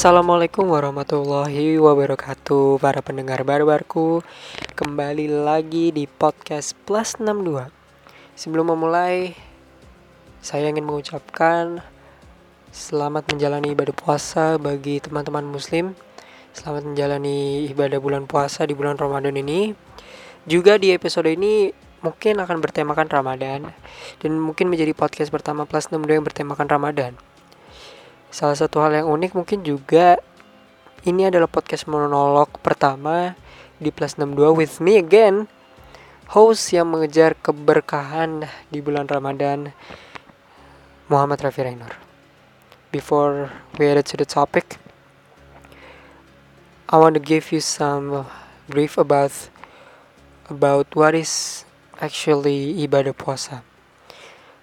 Assalamualaikum warahmatullahi wabarakatuh Para pendengar barbarku. Kembali lagi di podcast Plus 62 Sebelum memulai Saya ingin mengucapkan Selamat menjalani ibadah puasa bagi teman-teman muslim. Selamat menjalani ibadah bulan puasa di bulan Ramadan ini. Juga di episode ini mungkin akan bertemakan Ramadan. Dan mungkin menjadi podcast pertama Plus 62 yang bertemakan Ramadan Salah satu hal yang unik mungkin juga ini adalah podcast monolog pertama di Plus 62 with me again. Host yang mengejar keberkahan di bulan Ramadan Muhammad Rafi Rainur. Before we head to the topic, I want to give you some brief about about what is actually ibadah puasa.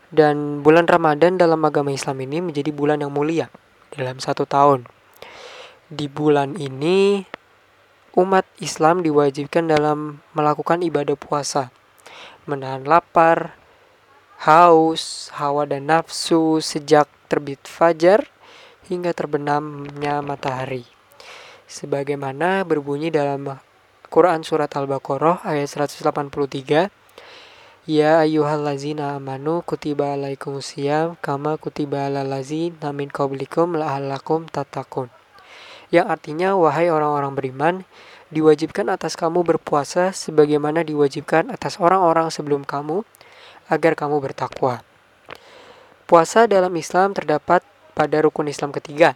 Dan bulan Ramadan dalam agama Islam ini menjadi bulan yang mulia dalam satu tahun. Di bulan ini, umat Islam diwajibkan dalam melakukan ibadah puasa, menahan lapar, haus, hawa dan nafsu sejak terbit fajar hingga terbenamnya matahari. Sebagaimana berbunyi dalam Quran Surat Al-Baqarah ayat 183 Ya ayyuhallazina amanu kutiba alaikumusiyam kama kutiba alal ladzina min qablikum la'allakum tatakun. Yang artinya wahai orang-orang beriman, diwajibkan atas kamu berpuasa sebagaimana diwajibkan atas orang-orang sebelum kamu agar kamu bertakwa. Puasa dalam Islam terdapat pada rukun Islam ketiga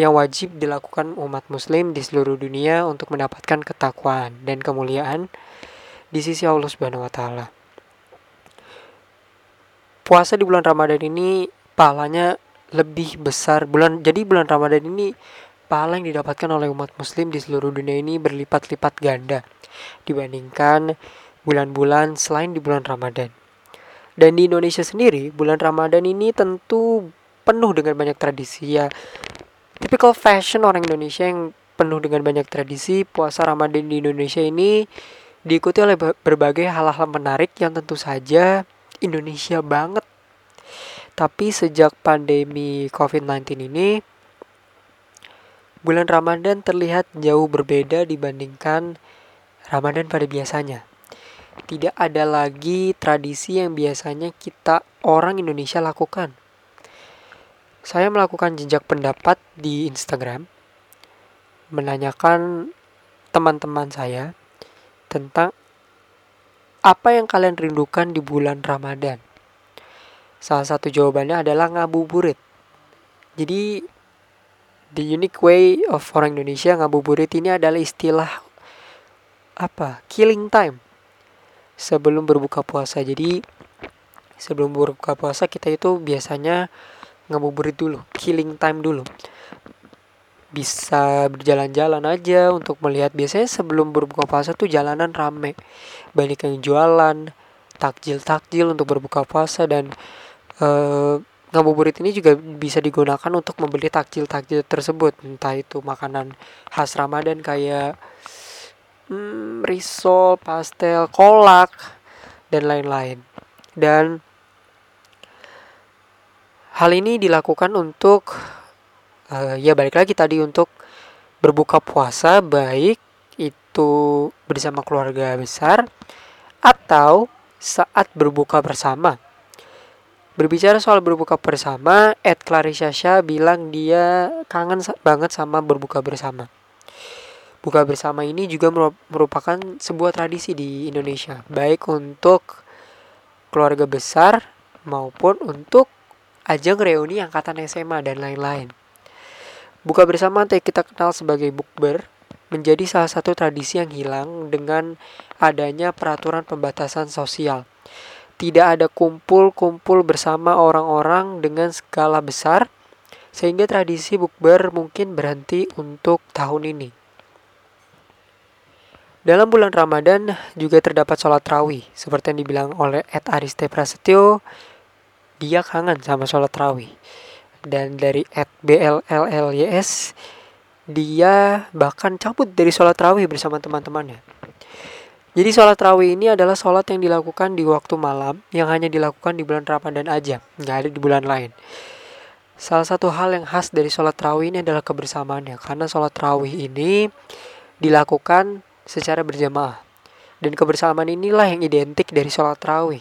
yang wajib dilakukan umat muslim di seluruh dunia untuk mendapatkan ketakwaan dan kemuliaan di sisi Allah Subhanahu wa taala puasa di bulan Ramadan ini pahalanya lebih besar bulan jadi bulan Ramadan ini pahala yang didapatkan oleh umat muslim di seluruh dunia ini berlipat-lipat ganda dibandingkan bulan-bulan selain di bulan Ramadan. Dan di Indonesia sendiri, bulan Ramadan ini tentu penuh dengan banyak tradisi ya. Typical fashion orang Indonesia yang penuh dengan banyak tradisi, puasa Ramadan di Indonesia ini diikuti oleh berbagai hal-hal menarik yang tentu saja Indonesia banget. Tapi sejak pandemi COVID-19 ini, bulan Ramadan terlihat jauh berbeda dibandingkan Ramadan pada biasanya. Tidak ada lagi tradisi yang biasanya kita orang Indonesia lakukan. Saya melakukan jejak pendapat di Instagram, menanyakan teman-teman saya tentang apa yang kalian rindukan di bulan Ramadan? Salah satu jawabannya adalah ngabuburit. Jadi the unique way of orang Indonesia ngabuburit ini adalah istilah apa? Killing time. Sebelum berbuka puasa. Jadi sebelum berbuka puasa kita itu biasanya ngabuburit dulu, killing time dulu bisa berjalan-jalan aja untuk melihat biasanya sebelum berbuka puasa tuh jalanan rame banyak yang jualan takjil-takjil untuk berbuka puasa dan uh, ngabuburit ini juga bisa digunakan untuk membeli takjil-takjil tersebut entah itu makanan khas Ramadan kayak hmm, risol, pastel, kolak dan lain-lain dan hal ini dilakukan untuk uh, ya balik lagi tadi untuk berbuka puasa baik itu bersama keluarga besar atau saat berbuka bersama. Berbicara soal berbuka bersama, Ed Clarisha bilang dia kangen banget sama berbuka bersama. Buka bersama ini juga merupakan sebuah tradisi di Indonesia, baik untuk keluarga besar maupun untuk ajang reuni angkatan SMA dan lain-lain. Buka bersama yang kita kenal sebagai bukber menjadi salah satu tradisi yang hilang dengan adanya peraturan pembatasan sosial. Tidak ada kumpul-kumpul bersama orang-orang dengan skala besar sehingga tradisi bukber mungkin berhenti untuk tahun ini. Dalam bulan Ramadan juga terdapat sholat rawih, seperti yang dibilang oleh Ed Ariste Prasetyo, dia kangen sama sholat rawih dan dari at BLLLYS dia bahkan cabut dari sholat rawih bersama teman-temannya. Jadi sholat rawih ini adalah sholat yang dilakukan di waktu malam yang hanya dilakukan di bulan Ramadan aja, nggak ada di bulan lain. Salah satu hal yang khas dari sholat tarawih ini adalah kebersamaannya, karena sholat tarawih ini dilakukan secara berjamaah. Dan kebersamaan inilah yang identik dari sholat tarawih.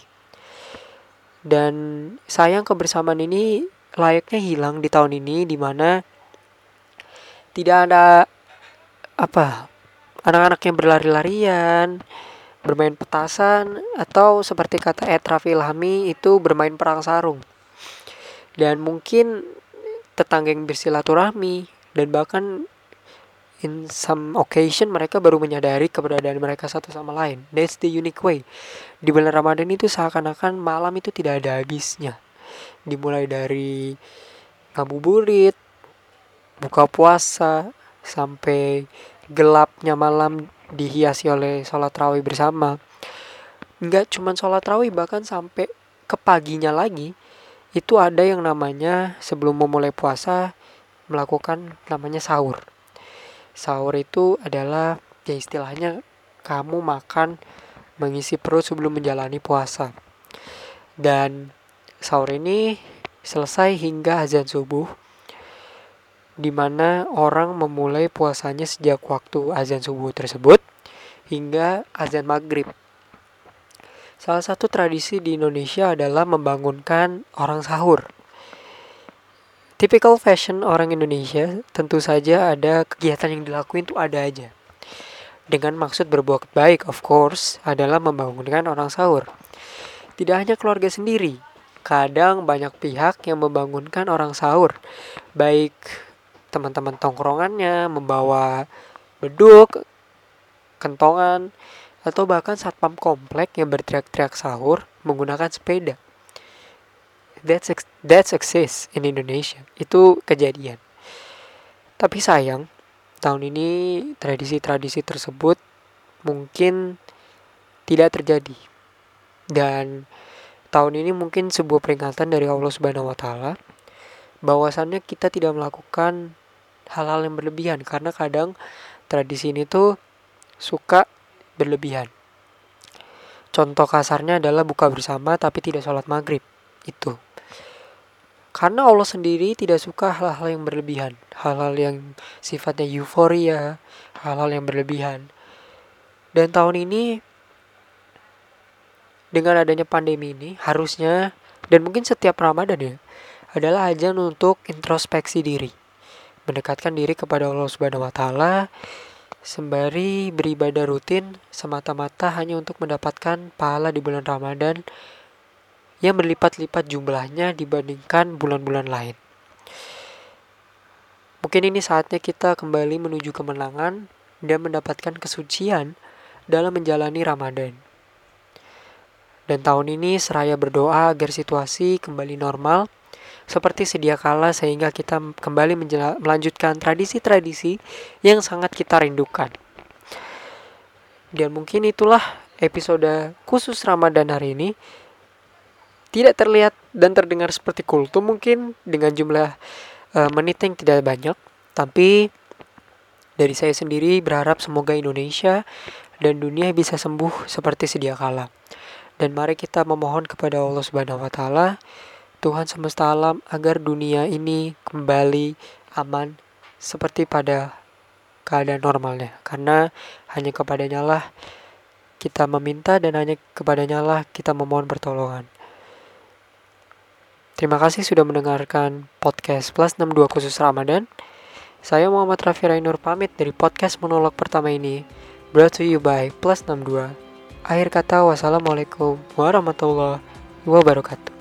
Dan sayang kebersamaan ini layaknya hilang di tahun ini, di mana tidak ada apa anak-anak yang berlari-larian, bermain petasan, atau seperti kata Ed Raffi Ilhami itu bermain perang sarung dan mungkin tetangga yang bersilaturahmi dan bahkan in some occasion mereka baru menyadari keberadaan mereka satu sama lain. That's the unique way. Di bulan Ramadan itu seakan-akan malam itu tidak ada habisnya. Dimulai dari ngabuburit, buka puasa, sampai gelapnya malam dihiasi oleh sholat rawih bersama. Enggak cuma sholat rawih bahkan sampai ke paginya lagi itu ada yang namanya sebelum memulai puasa melakukan namanya sahur. Sahur itu adalah ya istilahnya kamu makan mengisi perut sebelum menjalani puasa. Dan sahur ini selesai hingga azan subuh di mana orang memulai puasanya sejak waktu azan subuh tersebut hingga azan maghrib Salah satu tradisi di Indonesia adalah membangunkan orang sahur. Typical fashion orang Indonesia tentu saja ada kegiatan yang dilakuin itu ada aja. Dengan maksud berbuat baik, of course, adalah membangunkan orang sahur. Tidak hanya keluarga sendiri, kadang banyak pihak yang membangunkan orang sahur. Baik teman-teman tongkrongannya membawa beduk, kentongan, atau bahkan satpam komplek yang berteriak-teriak sahur menggunakan sepeda. That's that's exist in Indonesia. Itu kejadian. Tapi sayang, tahun ini tradisi-tradisi tersebut mungkin tidak terjadi. Dan tahun ini mungkin sebuah peringatan dari Allah Subhanahu wa taala bahwasannya kita tidak melakukan hal-hal yang berlebihan karena kadang tradisi ini tuh suka berlebihan. Contoh kasarnya adalah buka bersama tapi tidak sholat maghrib. Itu. Karena Allah sendiri tidak suka hal-hal yang berlebihan. Hal-hal yang sifatnya euforia, hal-hal yang berlebihan. Dan tahun ini dengan adanya pandemi ini harusnya dan mungkin setiap Ramadan ya adalah ajan untuk introspeksi diri. Mendekatkan diri kepada Allah Subhanahu wa taala sembari beribadah rutin semata-mata hanya untuk mendapatkan pahala di bulan Ramadan yang berlipat-lipat jumlahnya dibandingkan bulan-bulan lain. Mungkin ini saatnya kita kembali menuju kemenangan dan mendapatkan kesucian dalam menjalani Ramadan. Dan tahun ini seraya berdoa agar situasi kembali normal seperti sedia kala sehingga kita kembali melanjutkan tradisi-tradisi yang sangat kita rindukan. Dan mungkin itulah episode khusus Ramadan hari ini. Tidak terlihat dan terdengar seperti kultum mungkin dengan jumlah uh, menit yang tidak banyak, tapi dari saya sendiri berharap semoga Indonesia dan dunia bisa sembuh seperti sedia kala. Dan mari kita memohon kepada Allah Subhanahu wa taala Tuhan semesta alam agar dunia ini kembali aman seperti pada keadaan normalnya karena hanya kepadanya lah kita meminta dan hanya kepadanya lah kita memohon pertolongan. Terima kasih sudah mendengarkan podcast Plus 62 khusus Ramadan. Saya Muhammad Rafi Rainur pamit dari podcast monolog pertama ini. Brought to you by Plus 62. Akhir kata wassalamualaikum warahmatullahi wabarakatuh.